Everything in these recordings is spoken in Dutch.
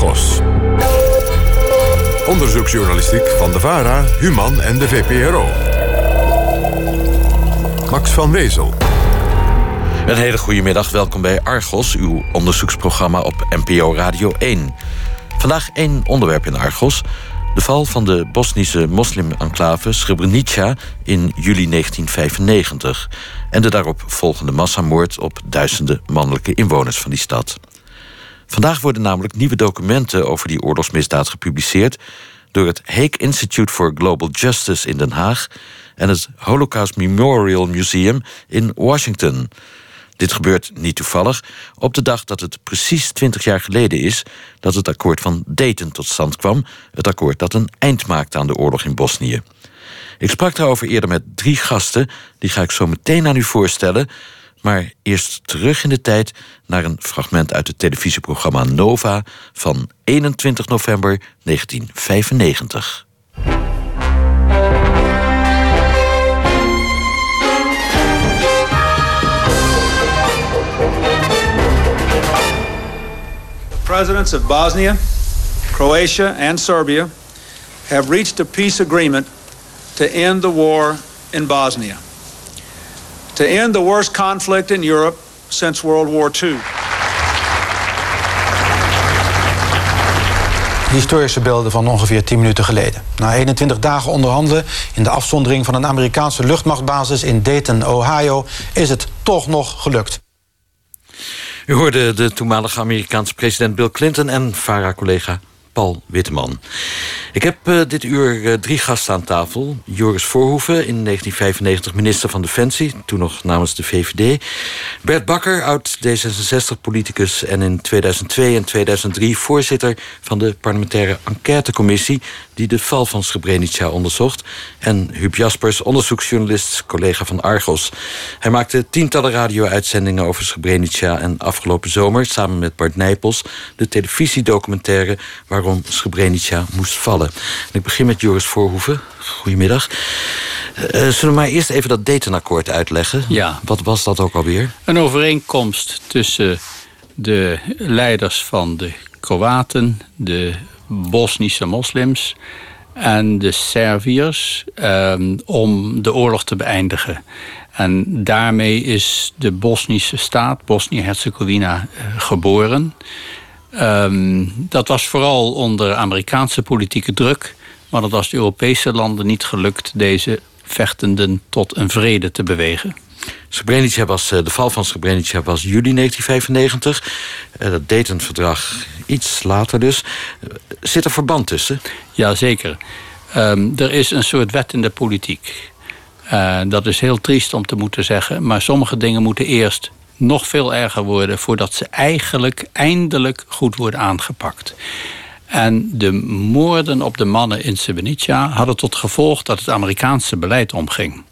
Argos. Onderzoeksjournalistiek van de VARA, Human en de VPRO. Max van Wezel. Een hele goede middag, welkom bij Argos, uw onderzoeksprogramma op NPO Radio 1. Vandaag één onderwerp in Argos. De val van de Bosnische moslim-enclave Srebrenica in juli 1995... en de daarop volgende massamoord op duizenden mannelijke inwoners van die stad. Vandaag worden namelijk nieuwe documenten over die oorlogsmisdaad gepubliceerd... door het Hague Institute for Global Justice in Den Haag... en het Holocaust Memorial Museum in Washington... Dit gebeurt niet toevallig op de dag dat het precies 20 jaar geleden is dat het akkoord van Dayton tot stand kwam, het akkoord dat een eind maakte aan de oorlog in Bosnië. Ik sprak daarover eerder met drie gasten, die ga ik zo meteen aan u voorstellen. Maar eerst terug in de tijd naar een fragment uit het televisieprogramma Nova van 21 november 1995. presidents of Bosnia, Croatia, and Serbia have reached a peace agreement to end the war in Bosnia, to end the worst conflict in Europe since World War II. Historische beelden van ongeveer 10 minuten geleden. Na 21 dagen onderhandelen in de afzondering van een Amerikaanse luchtmachtbasis in Dayton, Ohio, is het toch nog gelukt. U hoorde de toenmalige Amerikaanse president Bill Clinton en VARA-collega Paul Witteman. Ik heb uh, dit uur uh, drie gasten aan tafel. Joris Voorhoeven, in 1995 minister van Defensie, toen nog namens de VVD. Bert Bakker, oud D66-politicus en in 2002 en 2003 voorzitter van de parlementaire enquêtecommissie die de val van Srebrenica onderzocht. En Huub Jaspers, onderzoeksjournalist, collega van Argos. Hij maakte tientallen radio-uitzendingen over Srebrenica en afgelopen zomer samen met Bart Nijpels de televisiedocumentaire waarom Srebrenica moest vallen. En ik begin met Joris Voorhoeven. Goedemiddag. Uh, zullen we maar eerst even dat Dayton-akkoord uitleggen? Ja. Wat was dat ook alweer? Een overeenkomst tussen de leiders van de Kroaten, de Bosnische moslims en de Serviërs um, om de oorlog te beëindigen. En daarmee is de Bosnische staat, Bosnië-Herzegovina, uh, geboren. Um, dat was vooral onder Amerikaanse politieke druk. Maar dat was de Europese landen niet gelukt deze vechtenden tot een vrede te bewegen. Srebrenica was, eh, de val van Srebrenica was juli 1995. Eh, dat Dayton-verdrag iets later dus. Zit er verband tussen? Jazeker. Um, er is een soort wet in de politiek. Dat is heel triest om te moeten zeggen. Maar sommige dingen moeten eerst nog veel erger worden... voordat ze eigenlijk eindelijk goed worden aangepakt. En de moorden op de mannen in Srebrenica hadden tot gevolg dat het Amerikaanse beleid omging.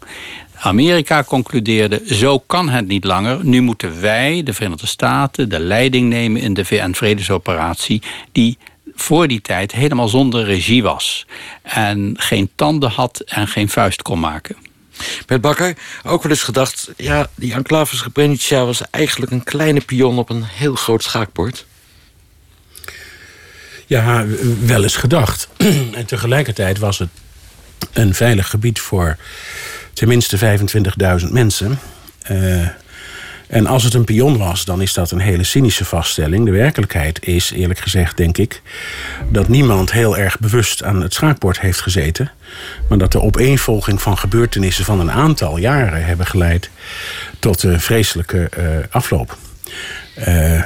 Amerika concludeerde, zo kan het niet langer. Nu moeten wij, de Verenigde Staten, de leiding nemen in de VN-vredesoperatie... die voor die tijd helemaal zonder regie was. En geen tanden had en geen vuist kon maken. Bert Bakker, ook wel eens gedacht... ja, die enclave Srebrenica was eigenlijk een kleine pion op een heel groot schaakbord. Ja, wel eens gedacht. en tegelijkertijd was het een veilig gebied voor tenminste 25.000 mensen. Uh, en als het een pion was, dan is dat een hele cynische vaststelling. De werkelijkheid is, eerlijk gezegd, denk ik, dat niemand heel erg bewust aan het schaakbord heeft gezeten. Maar dat de opeenvolging van gebeurtenissen van een aantal jaren hebben geleid tot een vreselijke uh, afloop. Uh,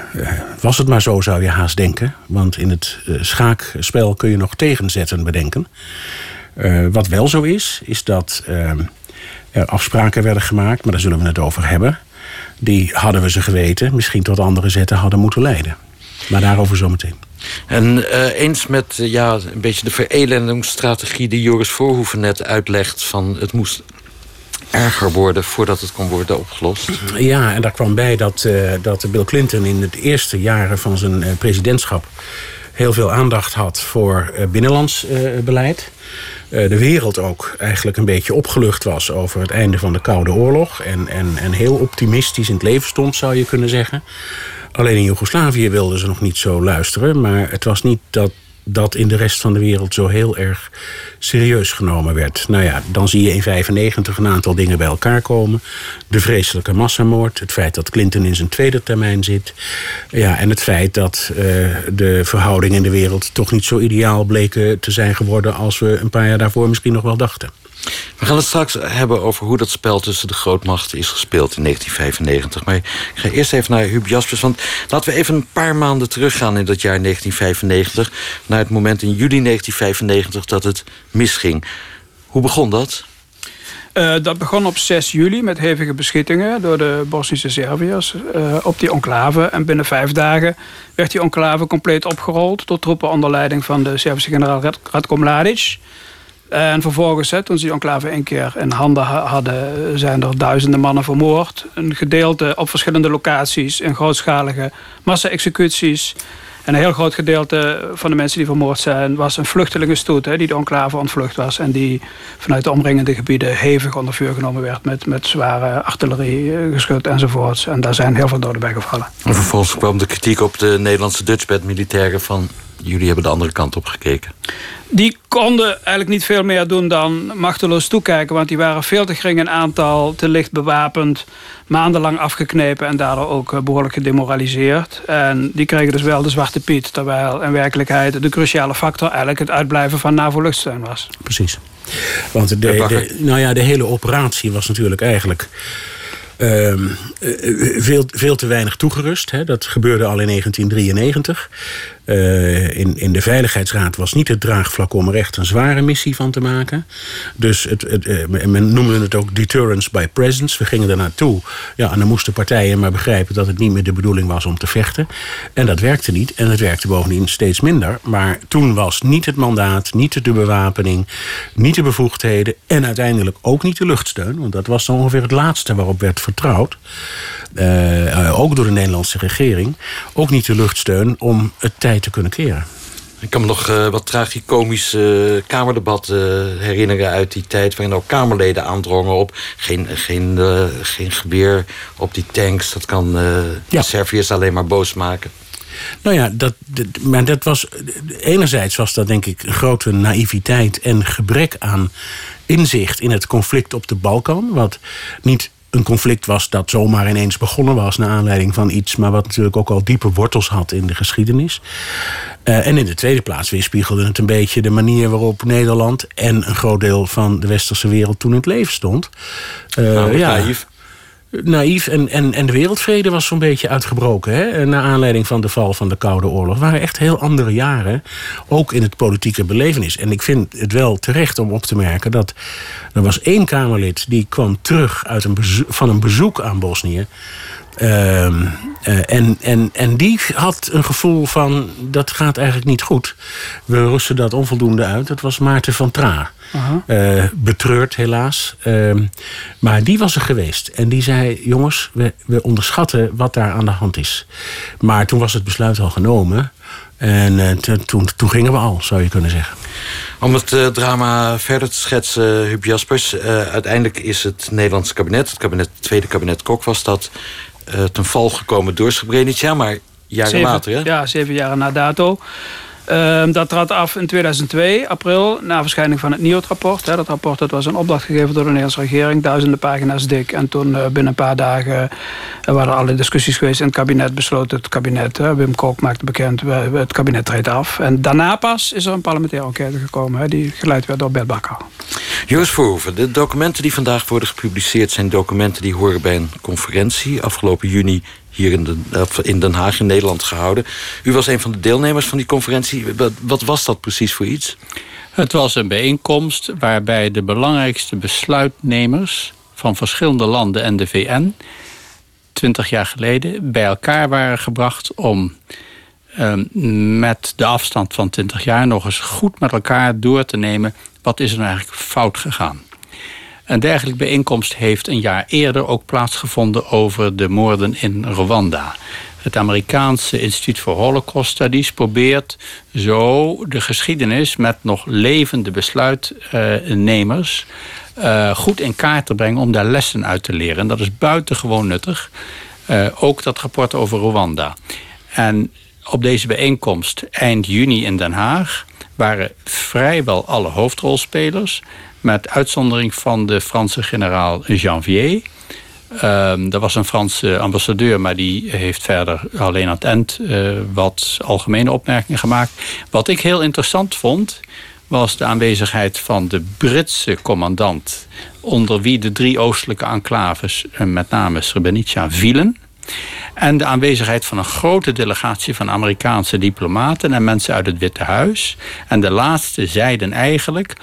was het maar zo, zou je haast denken. Want in het schaakspel kun je nog tegenzetten bedenken. Wat wel zo is, is dat er afspraken werden gemaakt, maar daar zullen we het over hebben. Die hadden we ze geweten, misschien tot andere zetten hadden moeten leiden. Maar daarover zometeen. En uh, eens met uh, ja, een beetje de verelendingsstrategie die Joris Voorhoeven net uitlegt... van het moest erger worden voordat het kon worden opgelost. Ja, en daar kwam bij dat, uh, dat Bill Clinton in het eerste jaren van zijn presidentschap... heel veel aandacht had voor binnenlands beleid de wereld ook eigenlijk een beetje opgelucht was over het einde van de Koude Oorlog. En, en, en heel optimistisch in het leven stond, zou je kunnen zeggen. Alleen in Joegoslavië wilden ze nog niet zo luisteren. Maar het was niet dat dat in de rest van de wereld zo heel erg serieus genomen werd. Nou ja, dan zie je in 1995 een aantal dingen bij elkaar komen. De vreselijke massamoord, het feit dat Clinton in zijn tweede termijn zit. Ja, en het feit dat uh, de verhoudingen in de wereld toch niet zo ideaal bleken te zijn geworden als we een paar jaar daarvoor misschien nog wel dachten. We gaan het straks hebben over hoe dat spel tussen de grootmachten is gespeeld in 1995. Maar ik ga eerst even naar Huub Jaspers. Want laten we even een paar maanden teruggaan in dat jaar 1995. Naar het moment in juli 1995 dat het misging. Hoe begon dat? Uh, dat begon op 6 juli met hevige beschietingen door de Bosnische Serviërs uh, op die enclave. En binnen vijf dagen werd die enclave compleet opgerold door troepen onder leiding van de Servische generaal Ratko Mladic. En vervolgens, toen ze die enclave één keer in handen hadden... zijn er duizenden mannen vermoord. Een gedeelte op verschillende locaties... in grootschalige massa-executies. En een heel groot gedeelte van de mensen die vermoord zijn... was een vluchtelingenstoet hè, die de enclave ontvlucht was... en die vanuit de omringende gebieden hevig onder vuur genomen werd... met, met zware artillerie, eh, geschut enzovoorts. En daar zijn heel veel doden bij gevallen. En vervolgens kwam de kritiek op de Nederlandse Dutchbed-militairen... van jullie hebben de andere kant op gekeken. Die konden eigenlijk niet veel meer doen dan machteloos toekijken. Want die waren veel te gering in aantal, te licht bewapend. Maandenlang afgeknepen en daardoor ook eh, behoorlijk gedemoraliseerd. En die kregen dus wel de zwarte piet. Terwijl in werkelijkheid de cruciale factor eigenlijk het uitblijven van NAVO-luchtsteun was. Precies. Want de, de, nou ja, de hele operatie was natuurlijk eigenlijk Ehm, eh, veel, veel te weinig toegerust. Hè. Dat gebeurde al in 1993. Uh, in, in de Veiligheidsraad was niet het draagvlak om er echt een zware missie van te maken. Dus het, het, uh, men noemde het ook deterrence by presence. We gingen er naartoe. Ja, en dan moesten partijen maar begrijpen dat het niet meer de bedoeling was om te vechten. En dat werkte niet. En het werkte bovendien steeds minder. Maar toen was niet het mandaat, niet de bewapening, niet de bevoegdheden. En uiteindelijk ook niet de luchtsteun. Want dat was dan ongeveer het laatste waarop werd vertrouwd. Uh, ook door de Nederlandse regering. Ook niet de luchtsteun om het tijd te kunnen keren. Ik kan me nog uh, wat tragicomische uh, kamerdebatten herinneren uit die tijd... waarin ook Kamerleden aandrongen op geen, geen, geen geweer op die tanks. Dat kan ja. Serviërs alleen maar boos maken. Nou ja, dat, maar dat was. Enerzijds was dat denk ik een grote naïviteit en gebrek aan inzicht in het conflict op de Balkan. Wat niet een conflict was dat zomaar ineens begonnen was... naar aanleiding van iets, maar wat natuurlijk ook al diepe wortels had in de geschiedenis. Uh, en in de tweede plaats weerspiegelde het een beetje de manier waarop Nederland... en een groot deel van de westerse wereld toen in het leven stond. Uh, nou, ja, naïef naïef. En, en, en de wereldvrede was zo'n beetje uitgebroken. Hè? Naar aanleiding van de val van de Koude Oorlog. Het waren echt heel andere jaren. Ook in het politieke belevenis. En ik vind het wel terecht om op te merken dat er was één Kamerlid die kwam terug uit een van een bezoek aan Bosnië. Uh, uh, en, en, en die had een gevoel van dat gaat eigenlijk niet goed. We rusten dat onvoldoende uit. Dat was Maarten van Tra. Uh, betreurd helaas. Ehm, maar die was er geweest. En die zei: Jongens, we, we onderschatten wat daar aan de hand is. Maar toen was het besluit al genomen. En uh, toen, toen gingen we al, zou je kunnen zeggen. Om het uh, drama verder te schetsen, Huub Jaspers. uiteindelijk is het Nederlandse kabinet, het, kabinet, het tweede kabinet Kok was dat, ten val gekomen door Srebrenica. Maar jaren zeven, later, hè? Ja, zeven jaren na dato. Uh, dat trad af in 2002, april, na verschijning van het NIOT-rapport. Dat rapport dat was een opdracht gegeven door de Nederlandse regering, duizenden pagina's dik. En toen uh, binnen een paar dagen uh, waren er allerlei discussies geweest in het kabinet. Besloot het kabinet, Wim Kok maakte bekend, het kabinet treedt af. En daarna pas is er een parlementaire enquête gekomen, die geleid werd door Bert Bakker. Joost Verhoeven, de documenten die vandaag worden gepubliceerd... zijn documenten die horen bij een conferentie afgelopen juni hier in, de, in Den Haag in Nederland gehouden. U was een van de deelnemers van die conferentie. Wat, was dat precies voor iets? Het was een bijeenkomst waarbij de belangrijkste besluitnemers... van verschillende landen en de VN... twintig jaar geleden bij elkaar waren gebracht... om ehm, met de afstand van 20 jaar nog eens goed met elkaar door te nemen... wat is er nou eigenlijk fout gegaan. Een dergelijke bijeenkomst heeft een jaar eerder ook plaatsgevonden over de moorden in Rwanda. Het Amerikaanse Instituut voor Holocaust Studies probeert zo de geschiedenis met nog levende besluitnemers uh, goed in kaart te brengen om daar lessen uit te leren. En dat is buitengewoon nuttig. ook dat rapport over Rwanda. En op deze bijeenkomst eind juni in Den Haag waren vrijwel alle hoofdrolspelers, met uitzondering van de Franse generaal Janvier. Um, er was een Franse ambassadeur, maar die heeft verder alleen aan het eind uh, wat algemene opmerkingen gemaakt. Wat ik heel interessant vond, was de aanwezigheid van de Britse commandant, onder wie de drie oostelijke enclaves, eh, met name Srebrenica, vielen. En de aanwezigheid van een grote delegatie van Amerikaanse diplomaten en mensen uit het Witte Huis. En de laatste zeiden eigenlijk: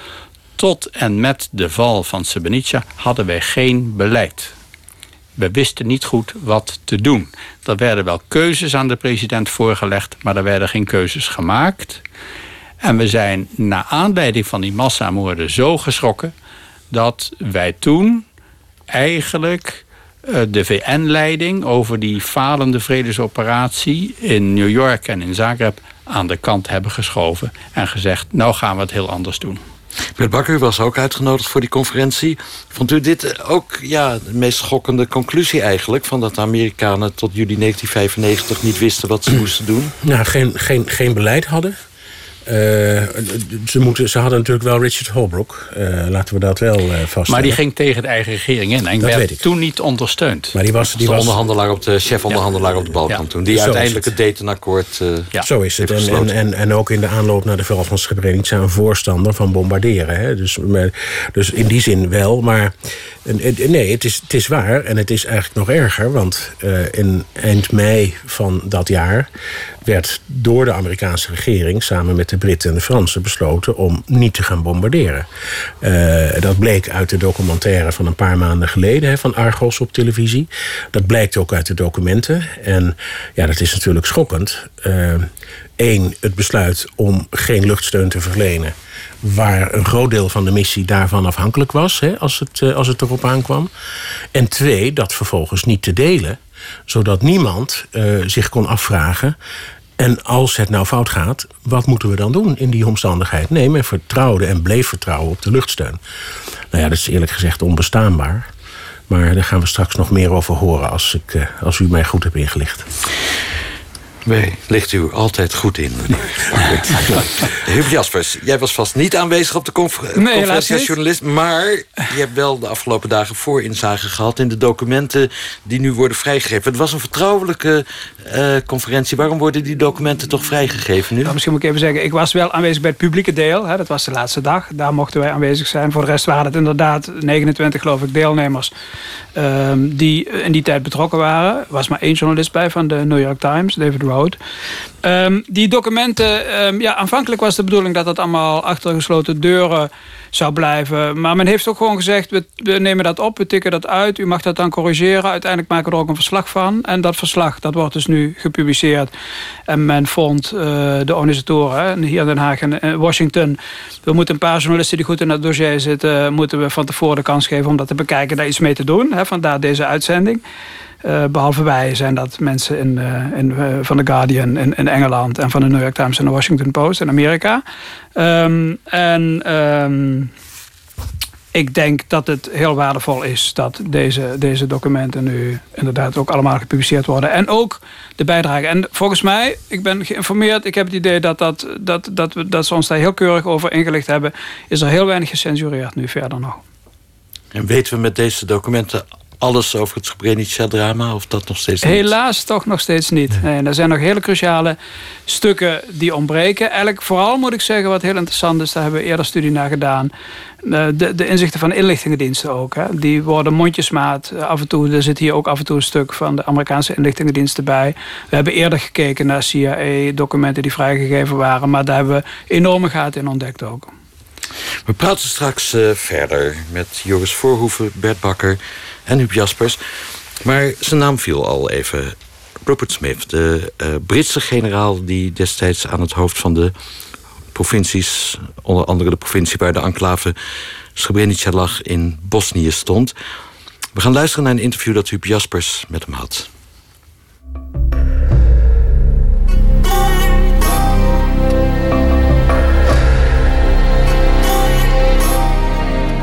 tot en met de val van Srebrenica hadden wij geen beleid. We wisten niet goed wat te doen. Er werden wel keuzes aan de president voorgelegd, maar er werden geen keuzes gemaakt. En we zijn na aanleiding van die massamoorden zo geschrokken dat wij toen eigenlijk de VN-leiding over die falende vredesoperatie in New York en in Zagreb aan de kant hebben geschoven en gezegd: nou gaan we het heel anders doen. Bert Bakker was ook uitgenodigd voor die conferentie. Vond u dit ook ja, de meest schokkende conclusie eigenlijk... van dat de Amerikanen tot juli 1995 niet wisten wat ze moesten doen? Nou, geen, geen, geen beleid hadden. Uh, ze, moeten, ze hadden natuurlijk wel Richard Holbrooke. Uh, laten we dat wel uh, vaststellen. Maar die ging tegen de eigen regering in. En dat werd weet ik. toen niet ondersteund. Maar die was, die de was... onderhandelaar op de chef-onderhandelaar ja. op de Balkan ja. toen. Die Zo uiteindelijk het. het Dayton-akkoord ja. Zo is het. En, en, en, en, ook in de aanloop naar de val van Srebrenica... een voorstander van bombarderen. Hè? Dus, dus in die zin wel. Maar nee, het is, het is waar. En het is eigenlijk nog erger. Want in eind mei van dat jaar werd door de Amerikaanse regering samen met de Britten en de Fransen besloten om niet te gaan bombarderen. Uh, dat bleek uit de documentaire van een paar maanden geleden van Argos op televisie. Dat blijkt ook uit de documenten. En ja, dat is natuurlijk schokkend. Eén, uh, het besluit om geen luchtsteun te verlenen waar een groot deel van de missie daarvan afhankelijk was, hè, als, het, uh, als het erop aankwam. En twee, dat vervolgens niet te delen zodat niemand uh, zich kon afvragen. En als het nou fout gaat, wat moeten we dan doen in die omstandigheid? Nee, men vertrouwde en bleef vertrouwen op de luchtsteun. Nou ja, dat is eerlijk gezegd onbestaanbaar. Maar daar gaan we straks nog meer over horen als, ik, uh, als u mij goed hebt ingelicht. Nee, ligt u altijd goed in. Huub Jaspers, jij was vast niet aanwezig op de confer nee, conferentie als journalist... maar je hebt wel de afgelopen dagen voorinzage gehad... in de documenten die nu worden vrijgegeven. Het was een vertrouwelijke uh, conferentie. Waarom worden die documenten toch vrijgegeven nu? Nou, misschien moet ik even zeggen, ik was wel aanwezig bij het publieke deel. Hè, dat was de laatste dag. Daar mochten wij aanwezig zijn. Voor de rest waren het inderdaad 29, geloof ik, deelnemers... Um, die in die tijd betrokken waren. Er was maar één journalist bij van de New York Times, David Road. Um, die documenten, um, ja, aanvankelijk was de bedoeling dat dat allemaal achter gesloten deuren zou blijven. Maar men heeft ook gewoon gezegd, we, we, nemen dat op, we tikken dat uit. U mag dat dan corrigeren. Uiteindelijk maken we er ook een verslag van. En dat verslag, dat wordt dus nu gepubliceerd. En men vond uh, de organisatoren hier in Den Haag en Washington... we moeten een paar journalisten die goed in het dossier zitten... moeten we van tevoren de kans geven om dat te bekijken, daar iets mee te doen. Hè, vandaar deze uitzending. Uh, behalve wij zijn dat mensen in, in, van The Guardian in, in, Engeland... en van de New York Times en de Washington Post in Amerika. Um, en um, ik denk dat het heel waardevol is dat deze, deze documenten nu inderdaad ook allemaal gepubliceerd worden. En ook de bijdrage. En volgens mij, ik ben geïnformeerd, ik heb het idee dat, dat, dat, dat, we, dat ze ons daar heel keurig over ingelicht hebben. Is er heel weinig gecensureerd nu verder nog. En weten we met deze documenten alles over het Srebrenica-drama? Of dat nog steeds niet? Helaas toch nog steeds niet. Nee. er zijn nog hele cruciale stukken die ontbreken. Eigenlijk vooral moet ik zeggen wat heel interessant is... daar hebben we eerder studie naar gedaan... Eh, de, de inzichten van de inlichtingendiensten ook. Hè. Die worden mondjesmaat af en toe. Er zit hier ook af en toe een stuk van de Amerikaanse inlichtingendiensten bij. We hebben eerder gekeken naar CIA-documenten die vrijgegeven waren. Maar daar hebben we enorme gaten in ontdekt ook. We praten straks uh, verder met Joris Voorhoeven, Bert Bakker en Huub Jaspers. Maar zijn naam viel al even. Rupert Smith, de uh, Britse generaal die destijds aan het hoofd van de provincies, onder andere de provincie waar de enclave Srebrenica lag in Bosnië stond. We gaan luisteren naar een interview dat Huub Jaspers met hem had.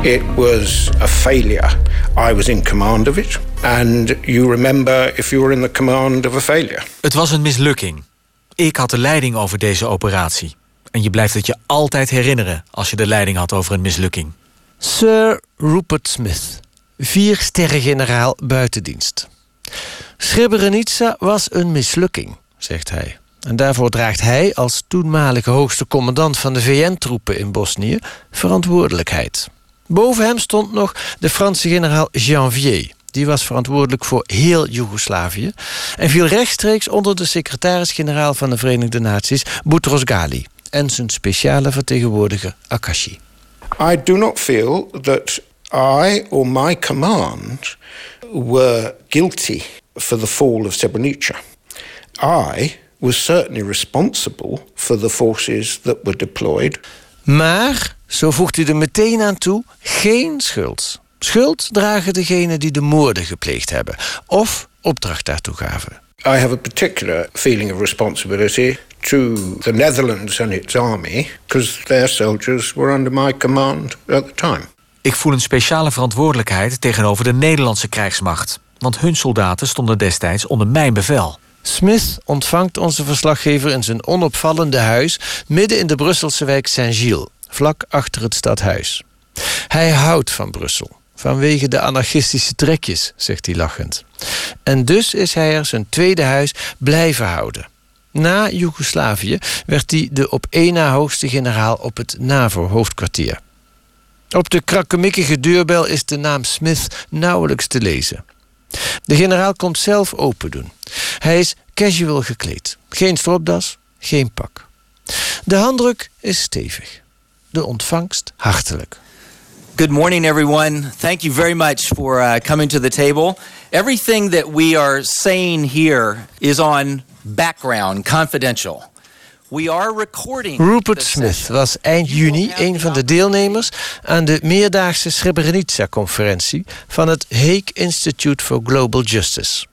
It was a failure. I was in command of it. And you remember if you were in the command of a failure. Het was een mislukking. Ik had de leiding over deze operatie. En je blijft het je altijd herinneren als je de leiding had over een mislukking. Sir Rupert Smith, vier sterrengeneraal buitendienst. Srebrenica was een mislukking, zegt hij. En daarvoor draagt hij als toenmalige hoogste commandant van de VN-troepen in Bosnië verantwoordelijkheid. Boven hem stond nog de Franse generaal Janvier. Die was verantwoordelijk voor heel Joegoslavië en viel rechtstreeks onder de secretaris-generaal van de Verenigde Naties, Boutros Ghali, en zijn speciale vertegenwoordiger Akashi. I do not feel that I or my command were guilty for the fall of Srebrenica. I was certainly responsible for the forces that were deployed. Maar, zo voegt hij er meteen aan toe, geen schuld. Schuld dragen degenen die de moorden gepleegd hebben of opdracht daartoe gaven. I have a particular feeling of responsibility to the Netherlands and its army because their soldiers were under my command at the time. Ik voel een speciale verantwoordelijkheid tegenover de Nederlandse krijgsmacht, want hun soldaten stonden destijds onder mijn bevel. Smith ontvangt onze verslaggever in zijn onopvallende huis midden in de Brusselse wijk Saint-Gilles, vlak achter het stadhuis. Hij houdt van Brussel. Vanwege de anarchistische trekjes, zegt hij lachend. En dus is hij er zijn tweede huis blijven houden. Na Joegoslavië werd hij de op één na hoogste generaal op het NAVO-hoofdkwartier. Op de krakkemikkige deurbel is de naam Smith nauwelijks te lezen. De generaal komt zelf open doen. Hij is casual gekleed. Geen stropdas, geen pak. De handdruk is stevig. De ontvangst hartelijk. Good morning, everyone. Thank you very much for uh, coming to the table. Everything that we are saying here is on background, confidential. We are recording Rupert Smith was eind juni een van de deelnemers aan de meerdaagse Srebrenica-conferentie van het Hague Institute for Global Justice.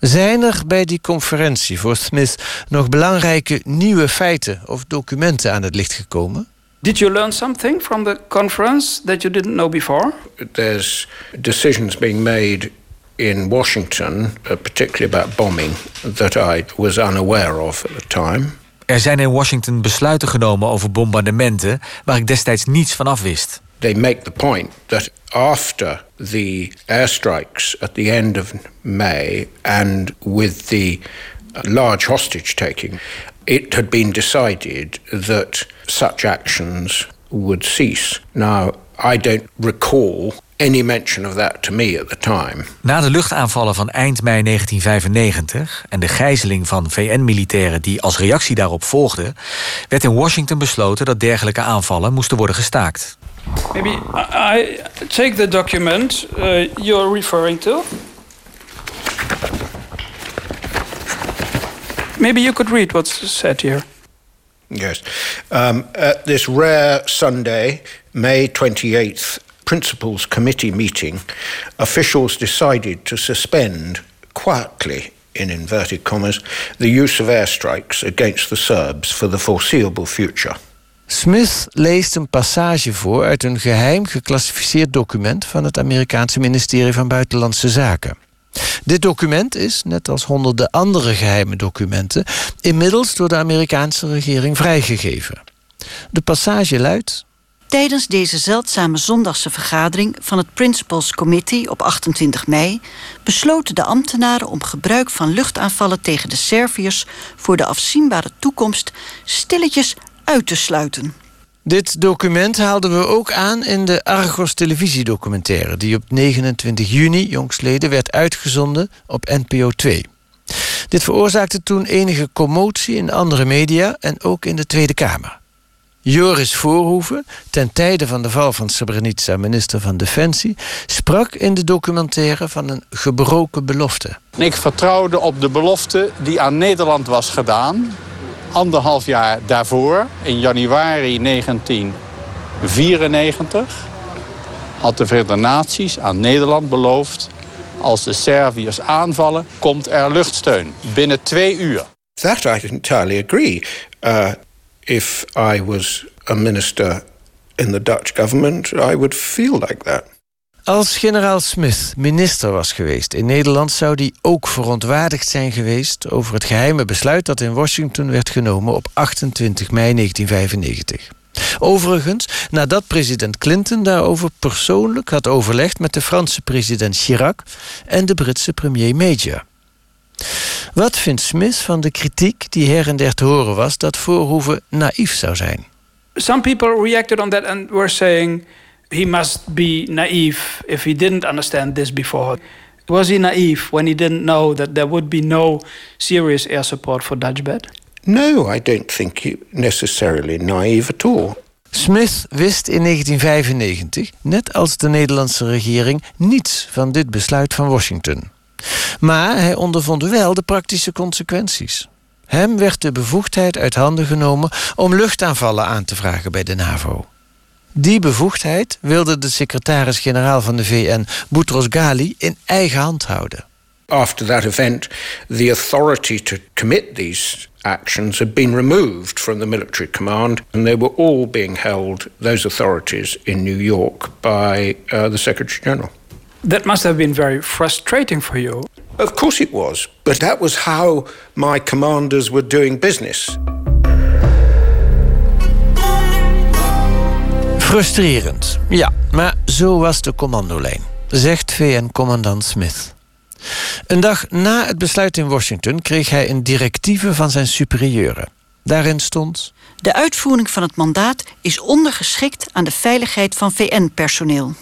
Zijn er bij die conferentie voor Smith nog belangrijke nieuwe feiten of documenten aan het licht gekomen? Did you learn something from the conference that you didn't know before? There's decisions being made in Washington, uh, particularly about bombing, that I was unaware of at the time. Er zijn in Washington besluiten genomen over bombardementen waar ik destijds niets van af wist. They make the point that after the airstrikes at the end of May and with the large hostage taking, it had been decided that such actions would cease. Now, I don't recall any mention of that to me at the time. Na de luchtaanvallen van eind mei 1995 en de gijzeling van VN-militairen die als reactie daarop volgden, werd in Washington besloten dat dergelijke aanvallen moesten worden gestaakt. Maybe I take the document uh, you're referring to. Maybe you could read what's said here. Yes. Um, at this rare Sunday, May 28th, Principals Committee meeting, officials decided to suspend quietly, in inverted commas, the use of airstrikes against the Serbs for the foreseeable future. Smith leest een passage voor uit een geheim geclassificeerd document van het Amerikaanse ministerie van Buitenlandse Zaken. Dit document is, net als honderden andere geheime documenten, inmiddels door de Amerikaanse regering vrijgegeven. De passage luidt. Tijdens deze zeldzame zondagse vergadering van het Principals Committee op 28 mei besloten de ambtenaren om gebruik van luchtaanvallen tegen de Serviërs voor de afzienbare toekomst stilletjes uit te sluiten. Dit document haalden we ook aan in de Argos televisiedocumentaire... die op 29 juni jongstleden werd uitgezonden op NPO 2. Dit veroorzaakte toen enige commotie in andere media en ook in de Tweede Kamer. Joris Voorhoeven, ten tijde van de val van Srebrenica minister van Defensie... sprak in de documentaire van een gebroken belofte. Ik vertrouwde op de belofte die aan Nederland was gedaan anderhalf jaar daarvoor, in januari 1994, had de Verenigde Naties aan Nederland beloofd... als de Serviërs aanvallen, komt er luchtsteun. Binnen twee uur. That I entirely agree. Uh, if I was a minister in the Dutch government, I would feel like that. Als generaal Smith minister was geweest in Nederland, zou hij ook verontwaardigd zijn geweest over het geheime besluit dat in Washington werd genomen op 28 mei 1995. Overigens, nadat president Clinton daarover persoonlijk had overlegd met de Franse president Chirac en de Britse premier Major. Wat vindt Smith van de kritiek die her en der te horen was dat Voorhoeven naïef zou zijn? Some people reacted on that and were saying he must be naive if he didn't understand this before. Was he naive when he didn't know that there would be no serious air support for Dutchbat? No, I don't think he necessarily naive at all. Smith wist in 1995, net als de Nederlandse regering, niets van dit besluit van Washington. Maar hij ondervond wel de praktische consequenties. Hem werd de bevoegdheid uit handen genomen om luchtaanvallen aan te vragen bij de NAVO. Die bevoegdheid wilde de secretaris-generaal van de VN, Boutros Ghali, in eigen hand houden. After that event, the authority to commit these actions had been removed from the military command, and they were all being held, those authorities, in New York by uh, the Secretary General. That must have been very frustrating for you. Of course it was, but that was how my commanders were doing business. Frustrerend, ja, maar zo was de commandolijn, zegt VN-commandant Smith. Een dag na het besluit in Washington kreeg hij een directieve van zijn superieuren. Daarin stond. De uitvoering van het mandaat is ondergeschikt aan de veiligheid van VN-personeel.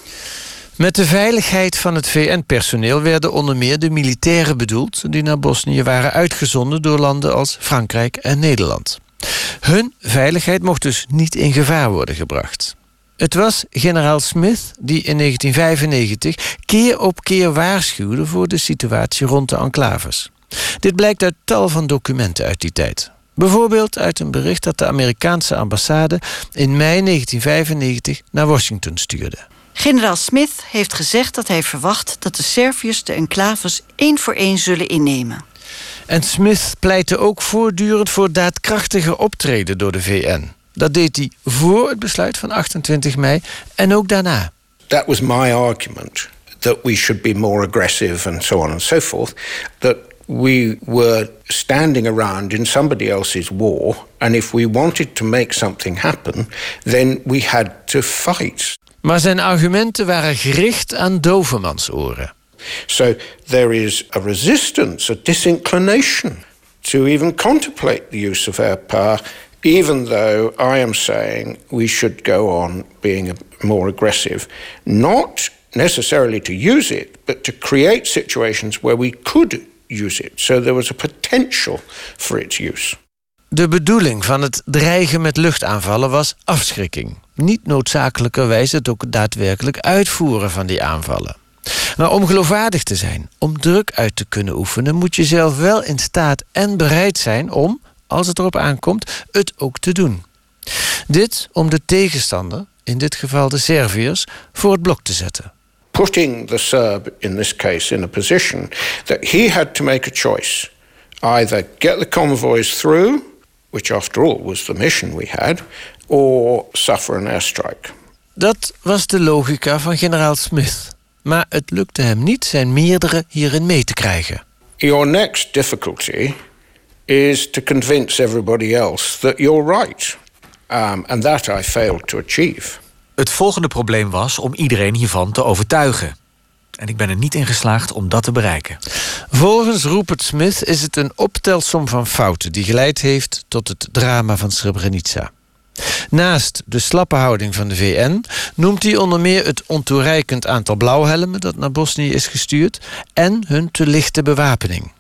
Met de veiligheid van het VN-personeel werden onder meer de militairen bedoeld die naar Bosnië waren uitgezonden door landen als Frankrijk en Nederland. Hun veiligheid mocht dus niet in gevaar worden gebracht. Het was generaal Smith die in 1995 keer op keer waarschuwde voor de situatie rond de enclaves. Dit blijkt uit tal van documenten uit die tijd. Bijvoorbeeld uit een bericht dat de Amerikaanse ambassade in mei 1995 naar Washington stuurde. Generaal Smith heeft gezegd dat hij verwacht dat de Serviërs de enclaves één voor één zullen innemen. En Smith pleitte ook voortdurend voor daadkrachtige optreden door de VN. Dat deed hij voor het besluit van 28 mei en ook daarna. That was my argument that we should be more aggressive and so on and so forth. That we were standing around in somebody else's war, and if we wanted to make something happen, then we had to fight. Maar zijn argumenten waren gericht aan dovemansoren. So there is a resistance, a disinclination to even contemplate the use of air power even though I am saying we should go on being more aggressive, not necessarily to use it, but to create situations where we could use it. So there was a potential for its use. De bedoeling van het dreigen met luchtaanvallen was afschrikking. Niet noodzakelijkerwijs het ook daadwerkelijk uitvoeren van die aanvallen. Maar om geloofwaardig te zijn, om druk uit te kunnen oefenen, moet je zelf wel in staat en bereid zijn om, als het erop aankomt, het ook te doen. Dit om de tegenstander, in dit geval de Serviërs, voor het blok te zetten. Putting the Serb in this case in a position that he had to make a choice. Either get the convoys through, which after all was the mission we had, or suffer an airstrike. Dat was de logica van generaal Smith. Maar het lukte hem niet zijn meerdere hierin mee te krijgen. Your next difficulty is to convince everybody else that you're right. Um, and that I failed to achieve. Het volgende probleem was om iedereen hiervan te overtuigen. En ik ben er niet in geslaagd om dat te bereiken. Volgens Rupert Smith is het een optelsom van fouten die geleid heeft tot het drama van Srebrenica. Naast de slappe houding van de VN noemt hij onder meer het ontoereikend aantal blauwhelmen dat naar Bosnië is gestuurd en hun te lichte bewapening.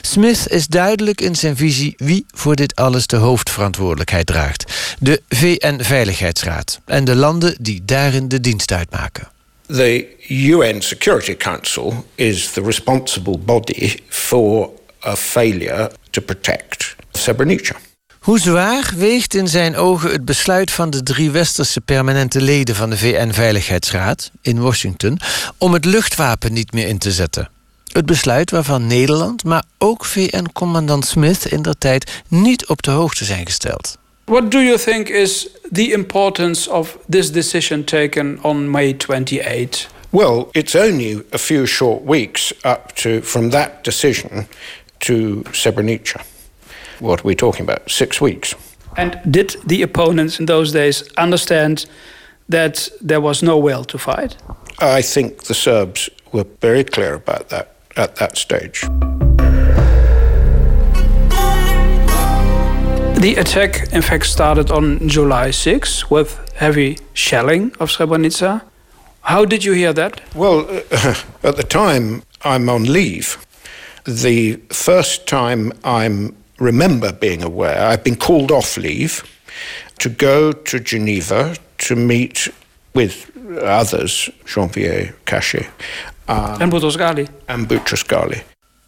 Smith is duidelijk in zijn visie wie voor dit alles de hoofdverantwoordelijkheid draagt: de VN-veiligheidsraad en de landen die daarin de dienst uitmaken. The UN Security Council is the responsible body for a failure to protect Srebrenica. Hoe zwaar weegt in zijn ogen het besluit van de drie westerse permanente leden van de VN-veiligheidsraad in Washington om het luchtwapen niet meer in te zetten? Het besluit waarvan Nederland, maar ook VN-commandant Smith in der tijd niet op de hoogte zijn gesteld. What do you think is the importance of this decision taken on May 28 Well, it's only a few short weeks up to from that decision to Srebrenica. What are we talking about? Six weeks. And did the opponents in those days understand that there was no will to fight? I think the Serbs were very clear about that at that stage. The attack, in fact, started on July 6 with heavy shelling of Srebrenica. How did you hear that? Well, uh, at the time, I'm on leave. The first time I remember being aware, I've been called off leave to go to Geneva to meet with others, Jean-Pierre Cachet. Um, en Boutros Ghali. En Boutros Ghali.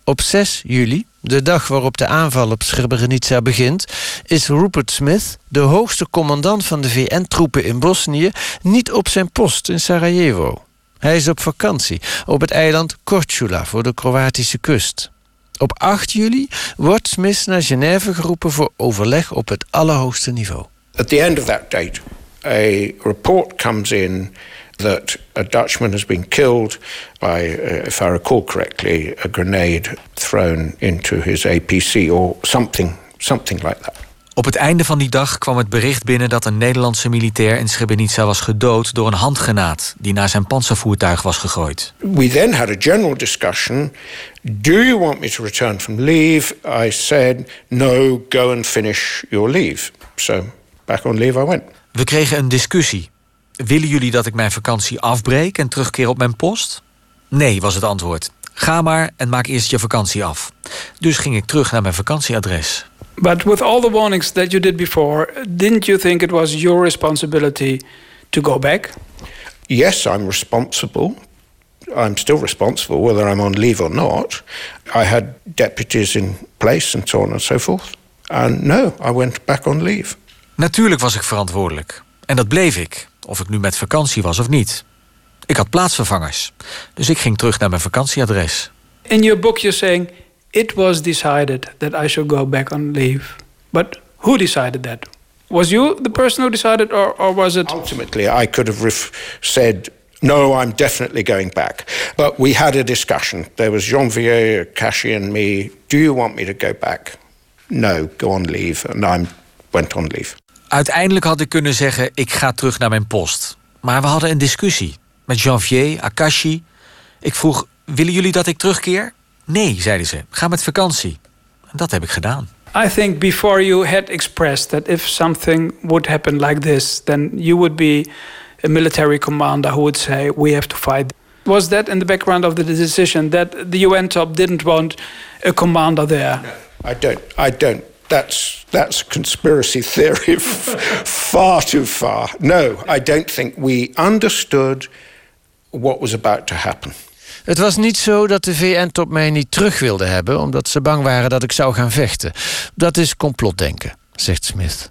Op 6 juli, de dag waarop de aanval op Srebrenica begint, is Rupert Smith, de hoogste commandant van de VN-troepen in Bosnië, niet op zijn post in Sarajevo. Hij is op vakantie op het eiland Korčula voor de Kroatische kust. Op 8 juli wordt Smith naar Genève geroepen voor overleg op het allerhoogste niveau. At the end of that date, a report comes in that a Dutchman has been killed by, uh, if I recall correctly, a grenade thrown into his APC or something, something like that. Op het einde van die dag kwam het bericht binnen dat een Nederlandse militair in Srebrenica was gedood door een handgranaat die naar zijn panzervoertuig was gegooid. We then had a general discussion. Do you want me to return from leave? I said no, go and finish your leave. So back on leave I went. We kregen een discussie. Willen jullie dat ik mijn vakantie afbreek en terugkeer op mijn post? Nee, was het antwoord. Ga maar en maak eerst je vakantie af. Dus ging ik terug naar mijn vakantieadres. But with all the warnings that you did before, didn't you think it was your responsibility to go back? Yes, I'm responsible. I'm still responsible whether I'm on leave or not. I had deputies in place and so on and so forth. And no, I went back on leave. Natuurlijk was ik verantwoordelijk. En dat bleef ik, of ik nu met vakantie was of niet. Ik had plaatsvervangers, dus ik ging terug naar mijn vakantieadres. In your book you're saying it was decided that I should go back on leave. But who decided that? Was you the person who decided, or, or was it? Ultimately, I could have said, no, I'm definitely going back. But we had a discussion. There was Jean-Vier, Kashi, and me. Do you want me to go back? No, go on leave. And I went on leave. Uiteindelijk had ik kunnen zeggen: ik ga terug naar mijn post. Maar we hadden een discussie met Janvier, Akashi. Ik vroeg: willen jullie dat ik terugkeer? Nee, zeiden ze. Ga met vakantie. En dat heb ik gedaan. I think before you had expressed that if something would happen like this, then you would be a military commander who would say, We have to fight. Was that in the background of the decision that the UN top didn't want a commander there? No, I don't. I don't that's that's conspiracy theory far too far. No, I don't think we understood what was about to happen. Het was niet zo dat de VN-top mij niet terug wilde hebben... omdat ze bang waren dat ik zou gaan vechten. Dat is complotdenken, zegt Smith.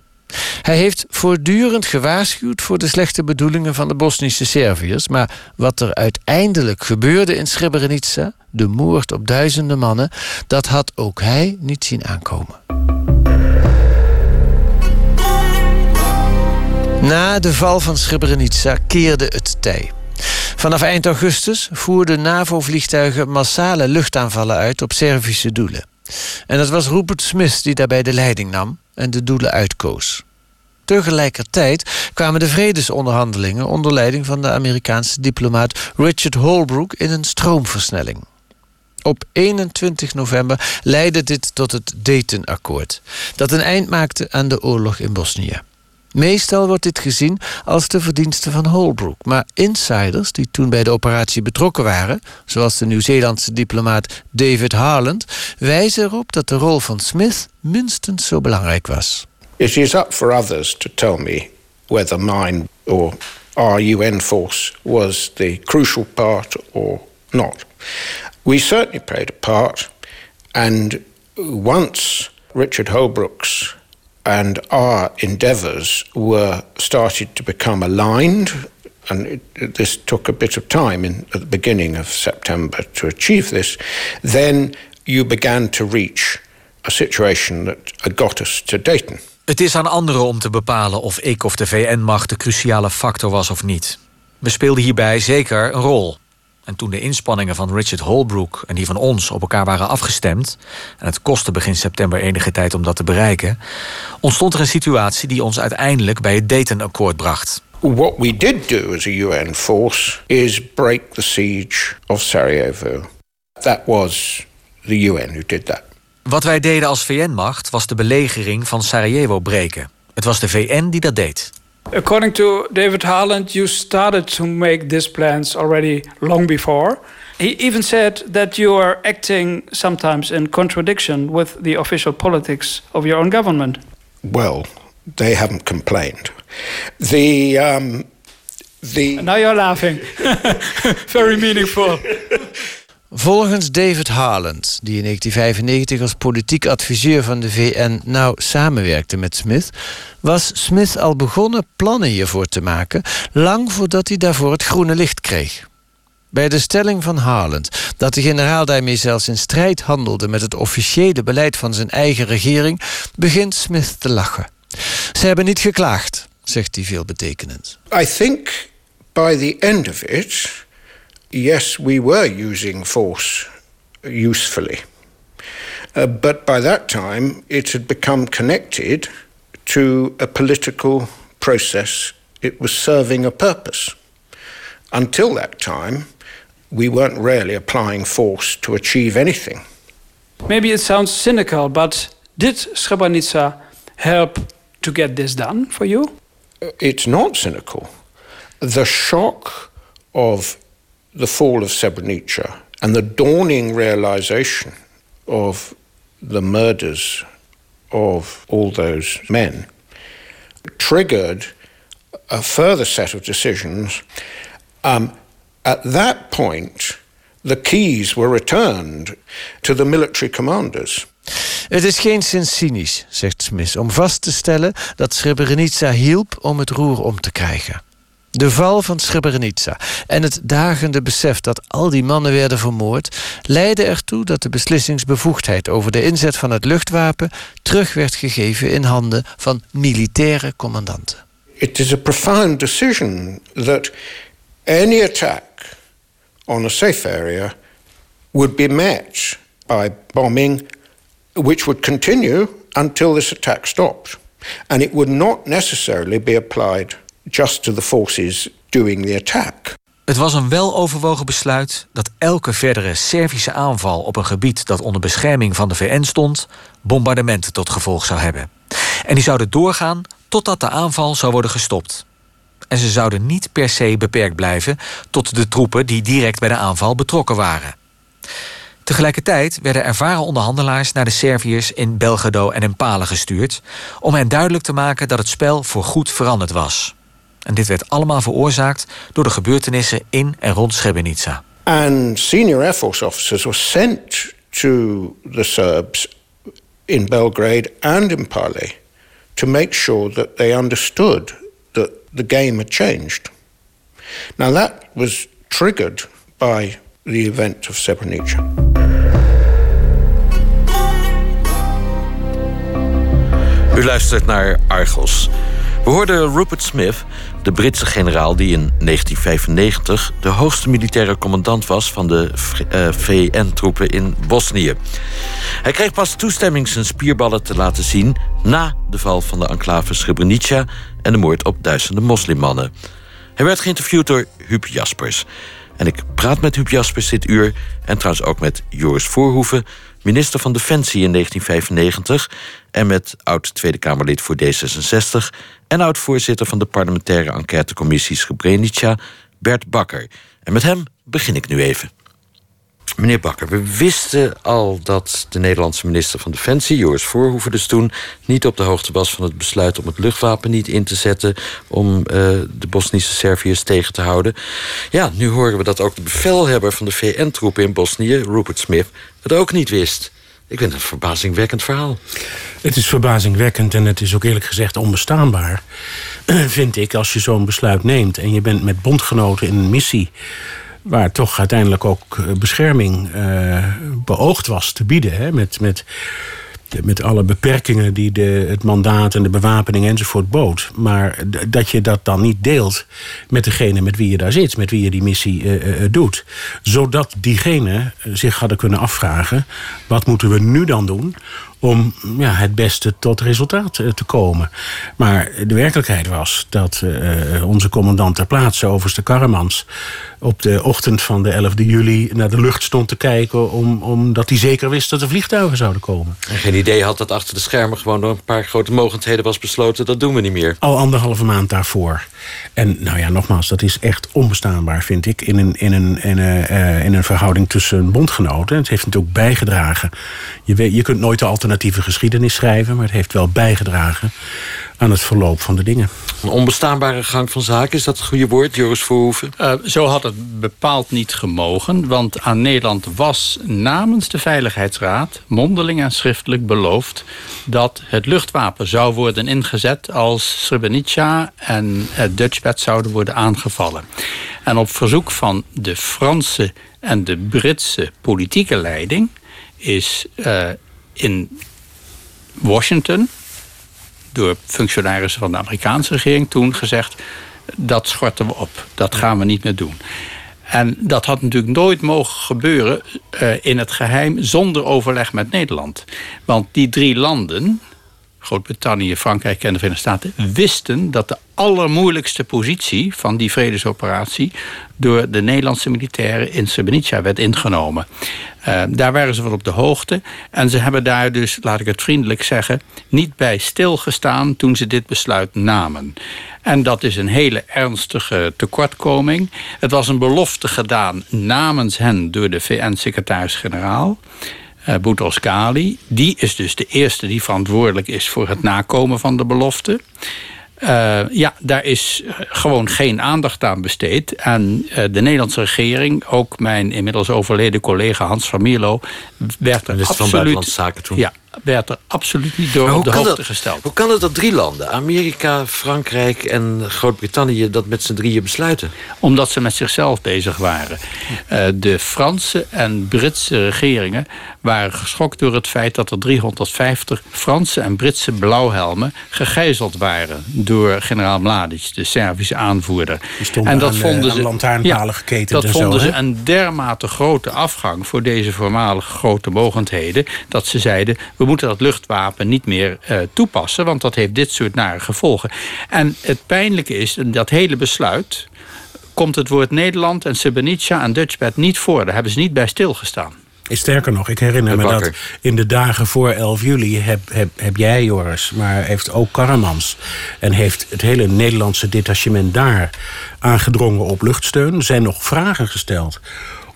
Hij heeft voortdurend gewaarschuwd voor de slechte bedoelingen van de Bosnische Serviërs... maar wat er uiteindelijk gebeurde in Srebrenica... de moord op duizenden mannen... dat had ook hij niet zien aankomen. Na de val van Srebrenica keerde het tij. Vanaf eind augustus voerden NAVO-vliegtuigen massale luchtaanvallen uit op Servische doelen. En het was Rupert Smith die daarbij de leiding nam en de doelen uitkoos. Tegelijkertijd kwamen de vredesonderhandelingen onder leiding van de Amerikaanse diplomaat Richard Holbrooke in een stroomversnelling. Op 21 november leidde dit tot het Dayton-akkoord, dat een eind maakte aan de oorlog in Bosnië. Meestal wordt dit gezien als de verdienste van Holbrooke. Maar insiders die toen bij de operatie betrokken waren, zoals de Nieuw-Zeelandse diplomaat David Harland, wijzen erop dat de rol van Smith minstens zo belangrijk was. It is up for others to tell me whether mine or our UN force was the crucial part or not. We certainly played a part, and once Richard Holbrooke's and our endeavours were started to become aligned. And it, this took a bit of time in, at the beginning of September to achieve this. Then you began to reach a situation that got us to Dayton. Het is aan anderen om te bepalen of ik of de VN-macht de cruciale factor was of niet. We speelden hierbij zeker een rol. En toen de inspanningen van Richard Holbrooke en die van ons op elkaar waren afgestemd, en het kostte begin september enige tijd om dat te bereiken, ontstond er een situatie die ons uiteindelijk bij het Dayton-akkoord bracht. What we did do as a UN force is break the siege of Sarajevo. That was the UN who did that. Wat wij deden als VN-macht was de belegering van Sarajevo breken. Het was de VN die dat deed. According to David Harland, you started to make these plans already long before. He even said that you are acting sometimes in contradiction with the official politics of your own government. Well, they haven't complained. The um, the now you're laughing. Very meaningful. Volgens David Harland, die in 1995 als politiek adviseur van de VN nauw samenwerkte met Smith, was Smith al begonnen plannen hiervoor te maken, lang voordat hij daarvoor het groene licht kreeg. Bij de stelling van Harland dat de generaal daarmee zelfs in strijd handelde met het officiële beleid van zijn eigen regering, begint Smith te lachen. Ze hebben niet geklaagd, zegt hij veelbetekenend. I think by the end of it, yes, we were using force usefully. Uh, but by that time, it had become connected to a political process. It was serving a purpose. Until that time, we weren't really applying force to achieve anything. Maybe it sounds cynical, but did Srebrenica help to get this done for you? It's not cynical. The shock of the fall of Srebrenica and the dawning realization of the murders of all those men triggered a further set of decisions. Um, at that point, the keys were returned to the military commanders. Het is geen zin cynisch, zegt Smith, om vast te stellen dat Srebrenica hielp om het roer om te krijgen. De val van Srebrenica en het dagende besef dat al die mannen werden vermoord, leidde ertoe dat de beslissingsbevoegdheid over de inzet van het luchtwapen terug werd gegeven in handen van militaire commandanten. It is a profound decision that any attack on a safe area would be met by bombing, which would continue until this attack stopped. And it would not necessarily be applied just to the forces doing the attack. Het was een weloverwogen besluit dat elke verdere Servische aanval op een gebied dat onder bescherming van de VN stond, bombardementen tot gevolg zou hebben. En die zouden doorgaan totdat de aanval zou worden gestopt. En ze zouden niet per se beperkt blijven tot de troepen die direct bij de aanval betrokken waren. Tegelijkertijd werden ervaren onderhandelaars naar de Serviërs in Belgrado en in Palen gestuurd om hen duidelijk te maken dat het spel voorgoed veranderd was. En dit werd allemaal veroorzaakt door de gebeurtenissen in en rond Srebrenica. And senior Air Force officers were sent to the Serbs in Belgrade and in Pale to make sure that they understood that the game had changed. Now that was triggered by the event of Srebrenica. U luistert naar Argos. We hoorden Rupert Smith, de Britse generaal die in 1995 de hoogste militaire commandant was van de VN-troepen in Bosnië. Hij kreeg pas toestemming zijn spierballen te laten zien na de val van de enclave Srebrenica en de moord op duizenden moslimmannen. Hij werd geïnterviewd door Huub Jaspers. En ik praat met Huub Jaspers dit uur en trouwens ook met Joris Voorhoeven, minister van Defensie in 1995 en met oud Tweede Kamerlid voor D66 en oud voorzitter van de parlementaire enquêtecommissie Srebrenica, Bert Bakker. En met hem begin ik nu even. Meneer Bakker, we wisten al dat de Nederlandse minister van Defensie, Joris Voorhoeven dus toen, niet op de hoogte was van het besluit om het luchtwapen niet in te zetten om uh, de Bosnische Serviërs tegen te houden. Ja, nu horen we dat ook de bevelhebber van de VN-troepen in Bosnië, Rupert Smith, het ook niet wist. Ik vind het een verbazingwekkend verhaal. Het is verbazingwekkend en het is ook eerlijk gezegd onbestaanbaar. Vind ik, als je zo'n besluit neemt en je bent met bondgenoten in een missie waar toch uiteindelijk ook bescherming uh, beoogd was te bieden. Hè, met, met met alle beperkingen die de, het mandaat en de bewapening enzovoort bood. Maar dat je dat dan niet deelt met degene met wie je daar zit, met wie je die missie uh, doet. Zodat diegene zich hadden kunnen afvragen: wat moeten we nu dan doen om ja, het beste tot resultaat eh, te komen. Maar de werkelijkheid was dat uh, onze commandant ter plaatse, overste Karremans... op de ochtend van de 11 juli naar de lucht stond te kijken... Om, omdat hij zeker wist dat er vliegtuigen zouden komen. En geen idee had dat achter de schermen gewoon door een paar grote mogendheden was besloten... dat doen we niet meer. Al anderhalve maand daarvoor. En nou ja, nogmaals, dat is echt onbestaanbaar, vind ik... in een, in een, in een, uh, in een verhouding tussen bondgenoten. Het heeft natuurlijk bijgedragen. Je, weet, je kunt nooit de alternatieve geschiedenis schrijven... maar het heeft wel bijgedragen aan het verloop van de dingen. Een onbestaanbare gang van zaken, is dat het goede woord, Joris Verhoeven? Uh, zo had het bepaald niet gemogen, want aan Nederland was namens de Veiligheidsraad mondeling en schriftelijk beloofd dat het luchtwapen zou worden ingezet als Srebrenica en het Dutchbed zouden worden aangevallen. En op verzoek van de Franse en de Britse politieke leiding is uh, in Washington door functionarissen van de Amerikaanse regering toen gezegd... dat schorten we op, dat gaan we niet meer doen. En dat had natuurlijk nooit mogen gebeuren uh, in het geheim... zonder overleg met Nederland. Want die drie landen, Groot-Brittannië, Frankrijk en de Verenigde Staten... wisten dat de allermoeilijkste positie van die vredesoperatie... door de Nederlandse militairen in Srebrenica werd ingenomen. Uh, daar waren ze van op de hoogte. En ze hebben daar dus, laat ik het vriendelijk zeggen... niet bij stilgestaan toen ze dit besluit namen. En dat is een hele ernstige tekortkoming. Het was een belofte gedaan namens hen door de VN-secretaris-generaal... Uh, Boutros Ghali. Die is dus de eerste die verantwoordelijk is voor het nakomen van de belofte. Uh, ja, daar is gewoon geen aandacht aan besteed. En uh, de Nederlandse regering, ook mijn inmiddels overleden collega Hans van Mierlo... werd er absoluut... van Buitenlandse Zaken toen. Ja, werd er absoluut niet door op de hoogte gesteld. Hoe kan het dat drie landen, Amerika, Frankrijk en Groot-Brittannië... dat met z'n drieën besluiten? Omdat ze met zichzelf bezig waren. Uh, de Franse en Britse regeringen waren geschokt door het feit... dat er 350 Franse en Britse blauwhelmen gegijzeld waren... door generaal Mladic, de Servische aanvoerder. en dat aan, vonden ze, lantaarnpalen ja, geketend Dat vonden zo, ze een dermate grote afgang voor deze voormalige grote mogendheden... dat ze zeiden, we moeten dat luchtwapen niet meer uh, toepassen... want dat heeft dit soort nare gevolgen. En het pijnlijke is, dat hele besluit... komt het woord Nederland en Srebrenica en Dutchbed niet voor. Daar hebben ze niet bij stilgestaan. Sterker nog, ik herinner me dat in de dagen voor 11 juli heb, heb, heb jij, Joris, maar heeft ook Karremans en heeft het hele Nederlandse detachement daar aangedrongen op luchtsteun. Er zijn nog vragen gesteld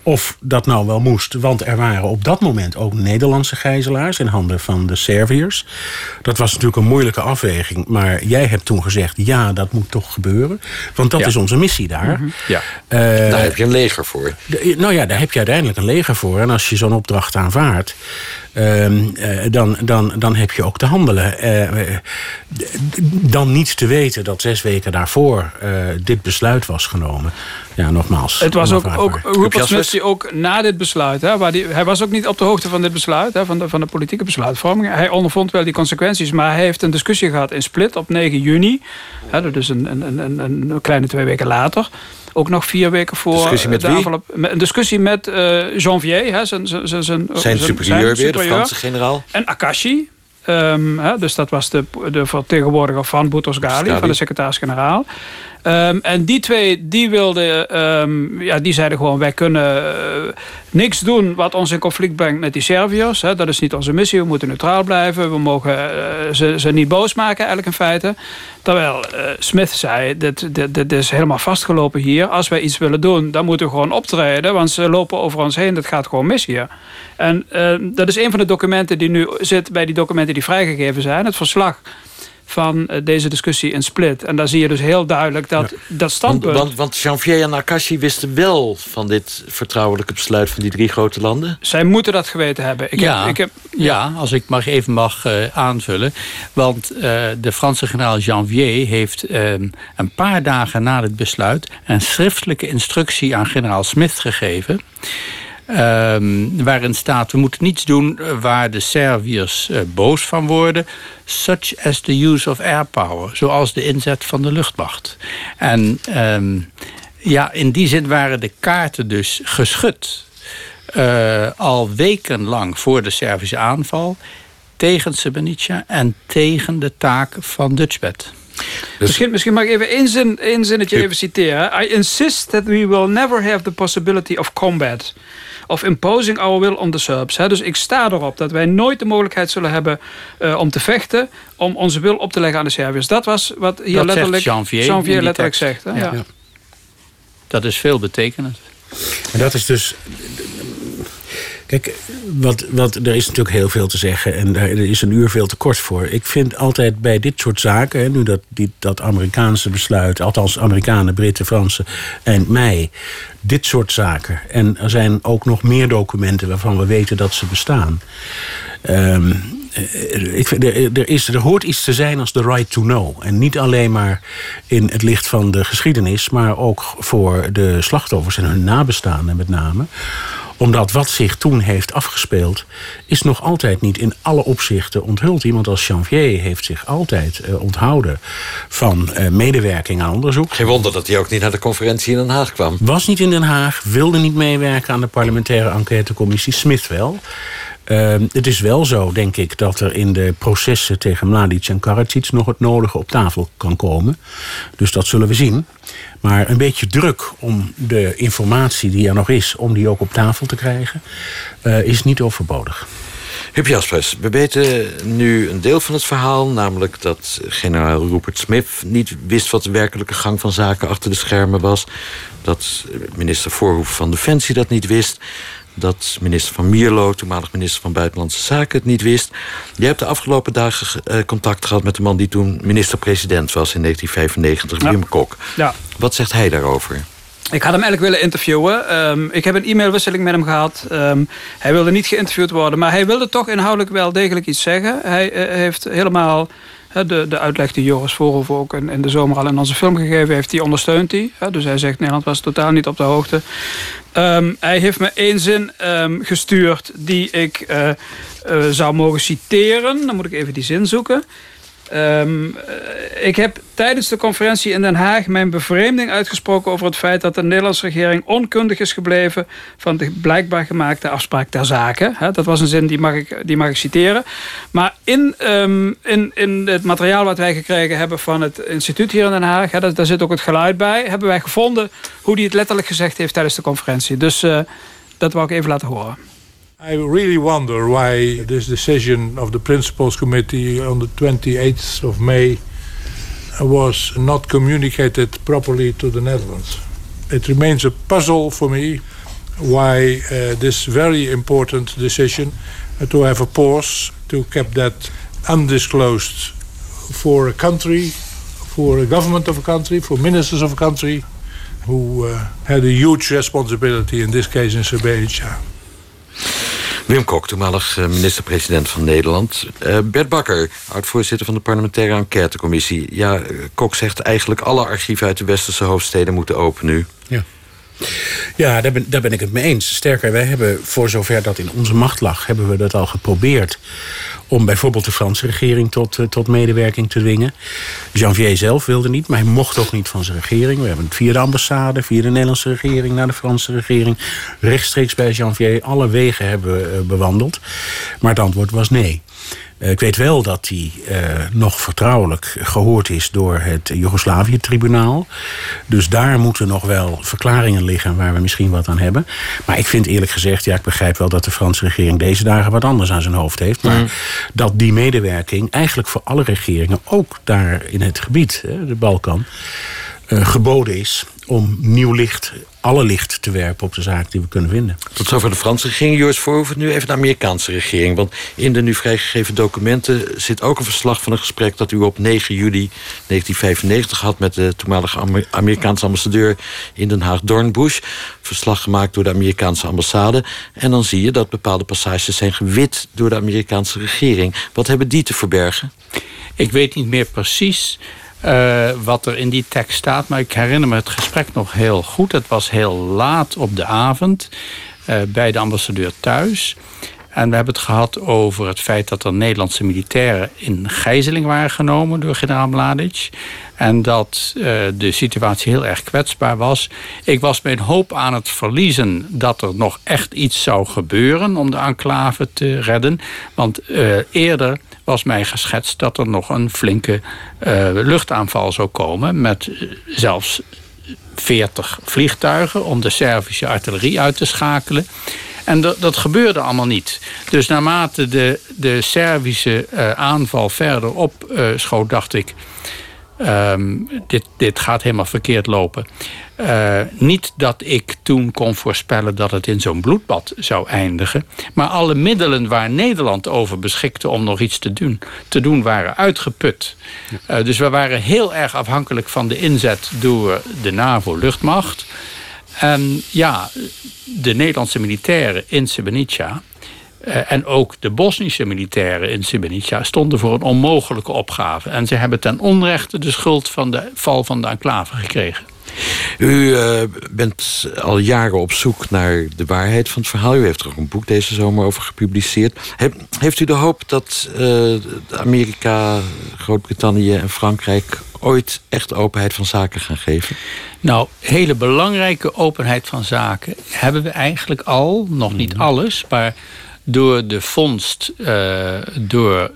of dat nou wel moest. Want er waren op dat moment ook Nederlandse gijzelaars in handen van de Serviërs. Dat was natuurlijk een moeilijke afweging. Maar jij hebt toen gezegd: ja, dat moet toch gebeuren. Want dat Ja. is onze missie daar. Mhm. Ja. Eh, Daar heb je een leger voor. nou ja, daar heb je uiteindelijk een leger voor. En als je zo'n opdracht aanvaardt, ehm, eh, dan, dan, dan heb je ook te handelen. Eh, dan niet te weten dat zes weken daarvoor eh, dit besluit was genomen. Ja, nogmaals. Het was ook, ook. Rupert Smith die ook na dit besluit, hè, waar die, hij was ook niet op de hoogte van dit besluit, hè, van, de, van de politieke besluitvorming. Hij ondervond wel die consequenties, maar hij heeft een discussie gehad in Split op 9 juni. Hè, dus een, een, een, een, een kleine twee weken later. Ook nog vier weken voor Discussie met de wie? aanval op- met- Een discussie met eh, Janvier, hè, zijn, zijn, zijn, zijn, Zijn superieur weer, de Franse generaal. En Akashi. Ehm, hè, dus dat was de, de vertegenwoordiger van Boutros Ghali, Ghali. van de secretaris-generaal. Ehm, en die twee, die wilden, ehm, ja, die zeiden gewoon: wij kunnen eh, niks doen wat ons in conflict brengt met die Serviërs. Hè. Dat is niet onze missie. We moeten neutraal blijven. We mogen eh, ze, ze niet boos maken, eigenlijk in feite. Terwijl eh, Smith zei: dit, dit, dit is helemaal vastgelopen hier. Als wij iets willen doen, dan moeten we gewoon optreden. Want ze lopen over ons heen. Dat gaat gewoon mis hier. En eh, dat is een van de documenten die nu zit bij die documenten die vrijgegeven zijn. Het verslag van eh, deze discussie in Split. En daar zie je dus heel duidelijk dat dat standpunt... want, want Janvier en Akashi wisten wel van dit vertrouwelijke besluit van die drie grote landen. Zij moeten dat geweten hebben. Ik ja, heb, ik heb, ja, als ik maar even mag eh, aanvullen. Want eh, de Franse generaal Janvier heeft eh, een paar dagen na het besluit... een schriftelijke instructie aan generaal Smith gegeven... Ehm, waarin staat: we moeten niets doen waar de Serviërs uh, boos van worden, such as the use of air power, zoals de inzet van de luchtmacht. En ehm, ja, in die zin waren de kaarten dus geschud. Uh, al wekenlang voor de Servische aanval tegen Srebrenica en tegen de taak van Dutchbed. Dus misschien, misschien mag ik even één, zin, één zinnetje even citeren. I insist that we will never have the possibility of combat. Of imposing our will on the Serbs. Dus ik sta erop dat wij nooit de mogelijkheid zullen hebben uh, om te vechten. Om onze wil op te leggen aan de Serviërs. Dat was wat hier dat letterlijk Janvier letterlijk zegt. Hè? Ja. Ja. Dat is veel betekenend. En dat is dus Kijk, wat, wat, er is natuurlijk heel veel te zeggen en er is een uur veel te kort voor. Ik vind altijd bij dit soort zaken, nu dat, die, dat Amerikaanse besluit, althans Amerikanen, Britten, Fransen en mij, dit soort zaken. En er zijn ook nog meer documenten waarvan we weten dat ze bestaan. Um, ik, er, er, is, er hoort iets te zijn als the right to know. En niet alleen maar in het licht van de geschiedenis, maar ook voor de slachtoffers en hun nabestaanden met name omdat wat zich toen heeft afgespeeld, is nog altijd niet in alle opzichten onthuld. Iemand als Janvier heeft zich altijd uh, onthouden van uh, medewerking aan onderzoek. Geen wonder dat hij ook niet naar de conferentie in Den Haag kwam. Was niet in Den Haag, wilde niet meewerken aan de parlementaire enquêtecommissie. Smith wel. Uh, het is wel zo, denk ik, dat er in de processen tegen Mladic en Karadzic nog het nodige op tafel kan komen. Dus dat zullen we zien. Maar een beetje druk om de informatie die er nog is, om die ook op tafel te krijgen, uh, is niet overbodig. Huub Jaspers, we weten nu een deel van het verhaal... namelijk dat generaal Rupert Smith niet wist... wat de werkelijke gang van zaken achter de schermen was. Dat minister Voorhoef van Defensie dat niet wist dat minister van Mierlo, toenmalig minister van Buitenlandse Zaken, het niet wist. Je hebt de afgelopen dagen uh, contact gehad met de man die toen minister-president was in 1995, Wim Kok. Ja. Wat zegt hij daarover? Ik had hem eigenlijk willen interviewen. Um, ik heb een e-mailwisseling met hem gehad. Um, hij wilde niet geïnterviewd worden, maar hij wilde toch inhoudelijk wel degelijk iets zeggen. Hij uh, heeft helemaal de, de uitleg die Joris Voorhoff ook in, in, de zomer al in onze film gegeven heeft, die ondersteunt hij. Dus hij zegt Nederland was totaal niet op de hoogte. Um, hij heeft me één zin um, gestuurd die ik uh, uh, zou mogen citeren. Dan moet ik even die zin zoeken. Um, ik heb tijdens de conferentie in Den Haag mijn bevreemding uitgesproken over het feit dat de Nederlandse regering onkundig is gebleven van de blijkbaar gemaakte afspraak ter zake. dat was een zin die mag ik, die mag ik citeren. Maar in, um, in, in het materiaal wat wij gekregen hebben van het instituut hier in Den Haag, daar, zit ook het geluid bij, hebben wij gevonden hoe hij het letterlijk gezegd heeft tijdens de conferentie. Dus uh, dat wou ik even laten horen. I really wonder why this decision of the Principals Committee on the 28th of May was not communicated properly to the Netherlands. It remains a puzzle for me why uh, this very important decision uh, to have a pause, to keep that undisclosed for a country, for a government of a country, for ministers of a country who uh, had a huge responsibility in this case in Srebrenica. Wim Kok, toenmalig eh, minister-president van Nederland. Uh, Bert Bakker, oud-voorzitter van de parlementaire enquêtecommissie. Ja, eh, Kok zegt eigenlijk alle archieven uit de westerse hoofdsteden moeten open nu. Ja. Ja, daar ben, daar ben ik het mee eens. Sterker, wij hebben voor zover dat in onze macht lag... hebben we dat al geprobeerd om bijvoorbeeld de Franse regering tot, uh, tot medewerking te dwingen. Janvier zelf wilde niet, maar hij mocht ook niet van zijn regering. We hebben via de ambassade, via de Nederlandse regering... naar de Franse regering, rechtstreeks bij Janvier... alle wegen hebben uh, bewandeld. Maar het antwoord was nee. Eh, ik weet wel dat hij uh, nog vertrouwelijk gehoord is door het Joegoslavië-tribunaal. Dus daar moeten nog wel verklaringen liggen waar we misschien wat aan hebben. Maar ik vind eerlijk gezegd, ja, ik begrijp wel dat de Franse regering deze dagen wat anders aan zijn hoofd heeft. Maar mm. dat die medewerking eigenlijk voor alle regeringen, ook daar in het gebied, de Balkan, uh, geboden is om nieuw licht, alle licht te werpen op de zaak die we kunnen vinden. Tot zover de Franse regering. Joris Voorhoeven, nu even de Amerikaanse regering. Want in de nu vrijgegeven documenten zit ook een verslag van een gesprek... dat u op 9 juli 1995 had met de toenmalige Amerikaanse ambassadeur in Den Haag, Dornbush. Verslag gemaakt door de Amerikaanse ambassade. En dan zie je dat bepaalde passages zijn gewit door de Amerikaanse regering. Wat hebben die te verbergen? Ik weet niet meer precies uh, wat er in die tekst staat. Maar ik herinner me het gesprek nog heel goed. Het was heel laat op de avond. bij de ambassadeur thuis. En we hebben het gehad over het feit dat er Nederlandse militairen in gijzeling waren genomen door generaal Mladic. En dat uh, de situatie heel erg kwetsbaar was. Ik was mijn hoop aan het verliezen dat er nog echt iets zou gebeuren om de enclave te redden. Want eerder was mij geschetst dat er nog een flinke uh, luchtaanval zou komen. Met zelfs 40 vliegtuigen om de Servische artillerie uit te schakelen. En dat, dat gebeurde allemaal niet. Dus naarmate de, de Servische uh, aanval verder opschoot, uh, dacht ik... Um, dit, dit gaat helemaal verkeerd lopen. Uh, niet dat ik toen kon voorspellen dat het in zo'n bloedbad zou eindigen. Maar alle middelen waar Nederland over beschikte om nog iets te doen, te doen waren uitgeput. Uh, dus we waren heel erg afhankelijk van de inzet door de NAVO-luchtmacht. En ja, de Nederlandse militairen in Srebrenica... Uh, en ook de Bosnische militairen in Srebrenica stonden voor een onmogelijke opgave. En ze hebben ten onrechte de schuld van de val van de enclave gekregen. U uh, bent al jaren op zoek naar de waarheid van het verhaal. U heeft er ook een boek deze zomer over gepubliceerd. He, heeft u de hoop dat uh, Amerika, Groot-Brittannië en Frankrijk ooit echt openheid van zaken gaan geven? Nou, hele belangrijke openheid van zaken hebben we eigenlijk al. Nog niet alles, maar door de vondst uh, door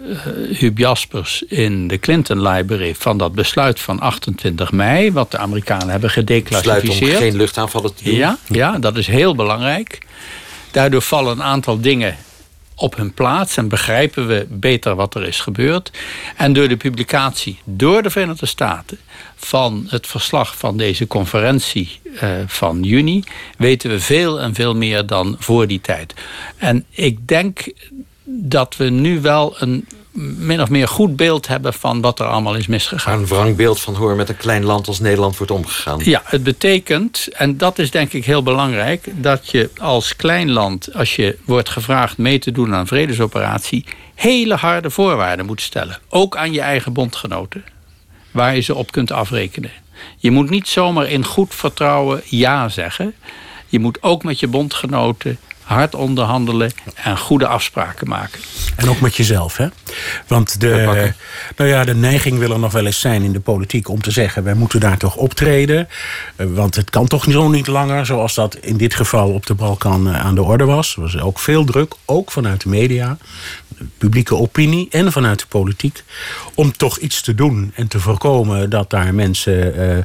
Hub Jaspers in de Clinton Library van dat besluit van 28 mei, wat de Amerikanen hebben gedeclassificeerd. Besluit om geen luchtaanvallen te doen. Ja, ja, dat is heel belangrijk. Daardoor vallen een aantal dingen op hun plaats en begrijpen we beter wat er is gebeurd. En door de publicatie door de Verenigde Staten van het verslag van deze conferentie uh, van juni weten we veel en veel meer dan voor die tijd. En ik denk dat we nu wel een min of meer goed beeld hebben van wat er allemaal is misgegaan. Een wrang beeld van hoe er met een klein land als Nederland wordt omgegaan. Ja, het betekent, en dat is denk ik heel belangrijk... dat je als klein land, als je wordt gevraagd mee te doen aan een vredesoperatie... hele harde voorwaarden moet stellen. Ook aan je eigen bondgenoten. Waar je ze op kunt afrekenen. Je moet niet zomaar in goed vertrouwen ja zeggen. Je moet ook met je bondgenoten hard onderhandelen en goede afspraken maken. En ook met jezelf, hè? Want de, nou ja, de neiging wil er nog wel eens zijn in de politiek om te zeggen: wij moeten daar toch optreden. Want het kan toch zo niet langer, zoals dat in dit geval op de Balkan aan de orde was. Er was ook veel druk, ook vanuit de media, publieke opinie en vanuit de politiek. Om toch iets te doen en te voorkomen dat daar mensen uh,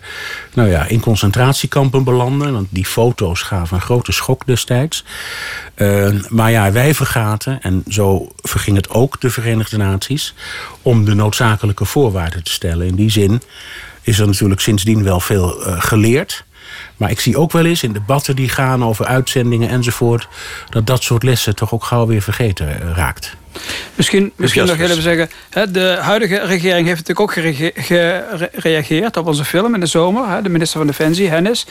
nou ja, in concentratiekampen belanden. Want die foto's gaven een grote schok destijds. Uh, maar ja, wij vergaten, en zo verging het ook de Verenigde Naties, om de noodzakelijke voorwaarden te stellen. In die zin is er natuurlijk sindsdien wel veel uh, geleerd. Maar ik zie ook wel eens in debatten die gaan over uitzendingen enzovoort, dat dat soort lessen toch ook gauw weer vergeten raakt. Misschien, misschien nog even zeggen, de huidige regering heeft natuurlijk ook gereageerd op onze film in de zomer. De minister van Defensie, Hennis.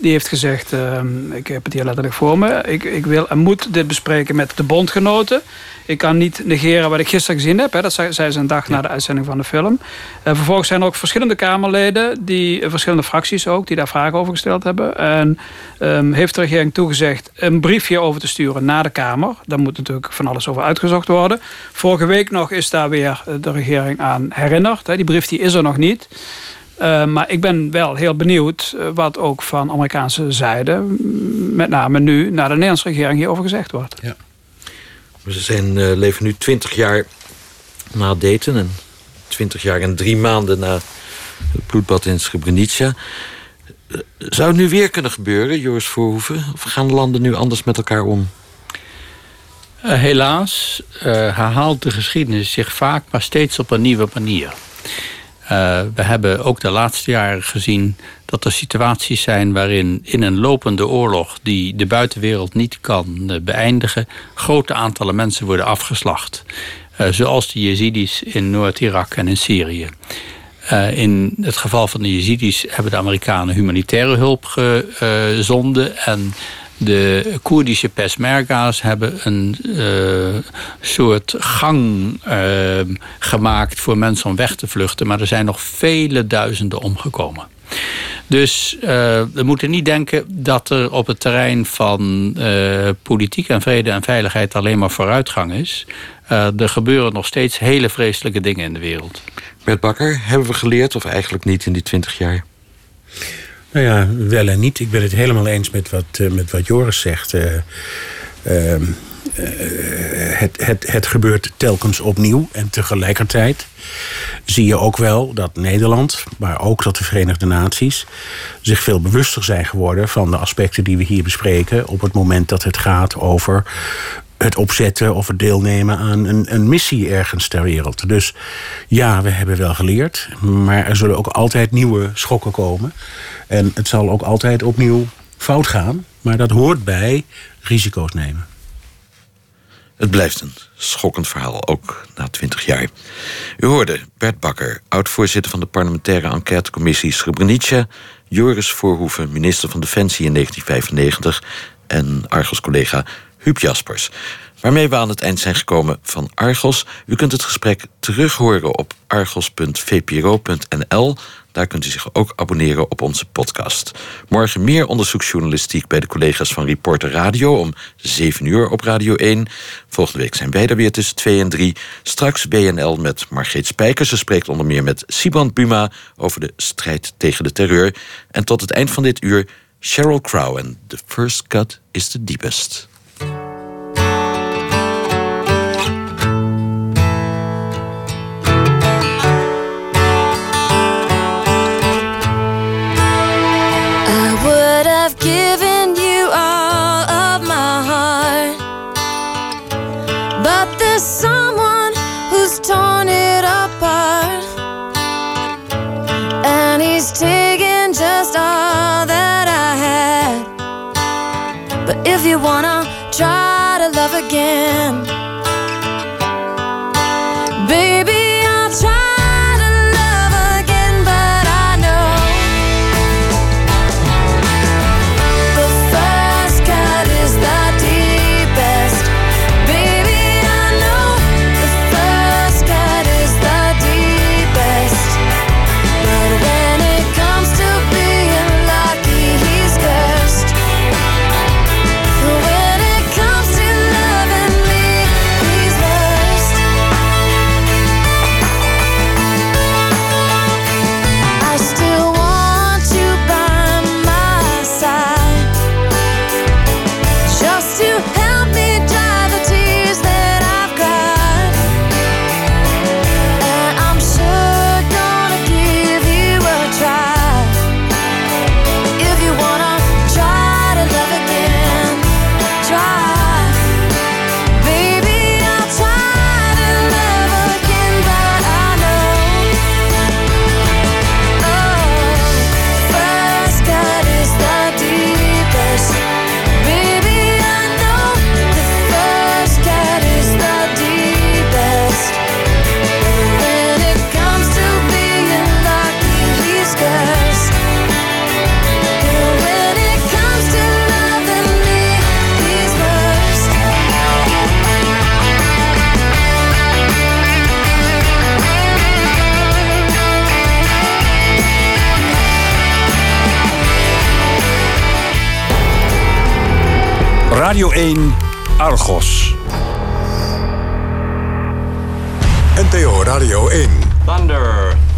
Die heeft gezegd, uh, ik heb het hier letterlijk voor me... Ik, ik wil en moet dit bespreken met de bondgenoten. Ik kan niet negeren wat ik gisteren gezien heb. Hè. Dat zei ze een dag ja. na de uitzending van de film. Uh, vervolgens zijn er ook verschillende Kamerleden... Die, uh, verschillende fracties ook, die daar vragen over gesteld hebben. En um, heeft de regering toegezegd een briefje over te sturen naar de Kamer. Daar moet natuurlijk van alles over uitgezocht worden. Vorige week nog is daar weer de regering aan herinnerd. Hè. Die brief die is er nog niet... Uh, maar ik ben wel heel benieuwd uh, wat ook van Amerikaanse zijde, met name nu, naar de Nederlandse regering hierover gezegd wordt. Ja. We zijn, uh, leven nu twintig jaar na Dayton en twintig jaar en drie maanden na het bloedbad in Srebrenica. Zou het nu weer kunnen gebeuren, Joris Voorhoeven? Of gaan de landen nu anders met elkaar om? helaas herhaalt de geschiedenis zich vaak, maar steeds op een nieuwe manier. Uh, we hebben ook de laatste jaren gezien dat er situaties zijn waarin in een lopende oorlog die de buitenwereld niet kan uh, beëindigen, grote aantallen mensen worden afgeslacht. Uh, zoals de Jezidis in Noord-Irak en in Syrië. in het geval van de Jezidis hebben de Amerikanen humanitaire hulp gezonden en De Koerdische Peshmerga's hebben een uh, soort gang uh, gemaakt voor mensen om weg te vluchten. Maar er zijn nog vele duizenden omgekomen. Dus uh, we moeten niet denken dat er op het terrein van uh, politiek en vrede en veiligheid alleen maar vooruitgang is. Er gebeuren nog steeds hele vreselijke dingen in de wereld. Bert Bakker, hebben we geleerd of eigenlijk niet in die twintig jaar? Nou ja, wel en niet. Ik ben het helemaal eens met wat, met wat Joris zegt. Ehm, het, het, het gebeurt telkens opnieuw en tegelijkertijd zie je ook wel dat Nederland, maar ook dat de Verenigde Naties zich veel bewuster zijn geworden van de aspecten die we hier bespreken op het moment dat het gaat over het opzetten of het deelnemen aan een, een missie ergens ter wereld. Dus ja, we hebben wel geleerd, maar er zullen ook altijd nieuwe schokken komen. En het zal ook altijd opnieuw fout gaan, maar dat hoort bij risico's nemen. Het blijft een schokkend verhaal, ook na twintig jaar. U hoorde Bert Bakker, oud-voorzitter van de parlementaire enquêtecommissie Srebrenica... Joris Voorhoeven, minister van Defensie in 1995... en Argos-collega Huub Jaspers. Waarmee we aan het eind zijn gekomen van Argos. U kunt het gesprek terughoren op argos.vpro.nl. Daar kunt u zich ook abonneren op onze podcast. Morgen meer onderzoeksjournalistiek bij de collega's van Reporter Radio om 7 uur op Radio 1. Volgende week zijn wij er weer tussen 2 en 3. Straks BNL met Margreet Spijkers. Ze spreekt onder meer met Sibrand Buma over de strijd tegen de terreur. En tot het eind van dit uur Sheryl Crow en The First Cut is the Deepest. Try to love again.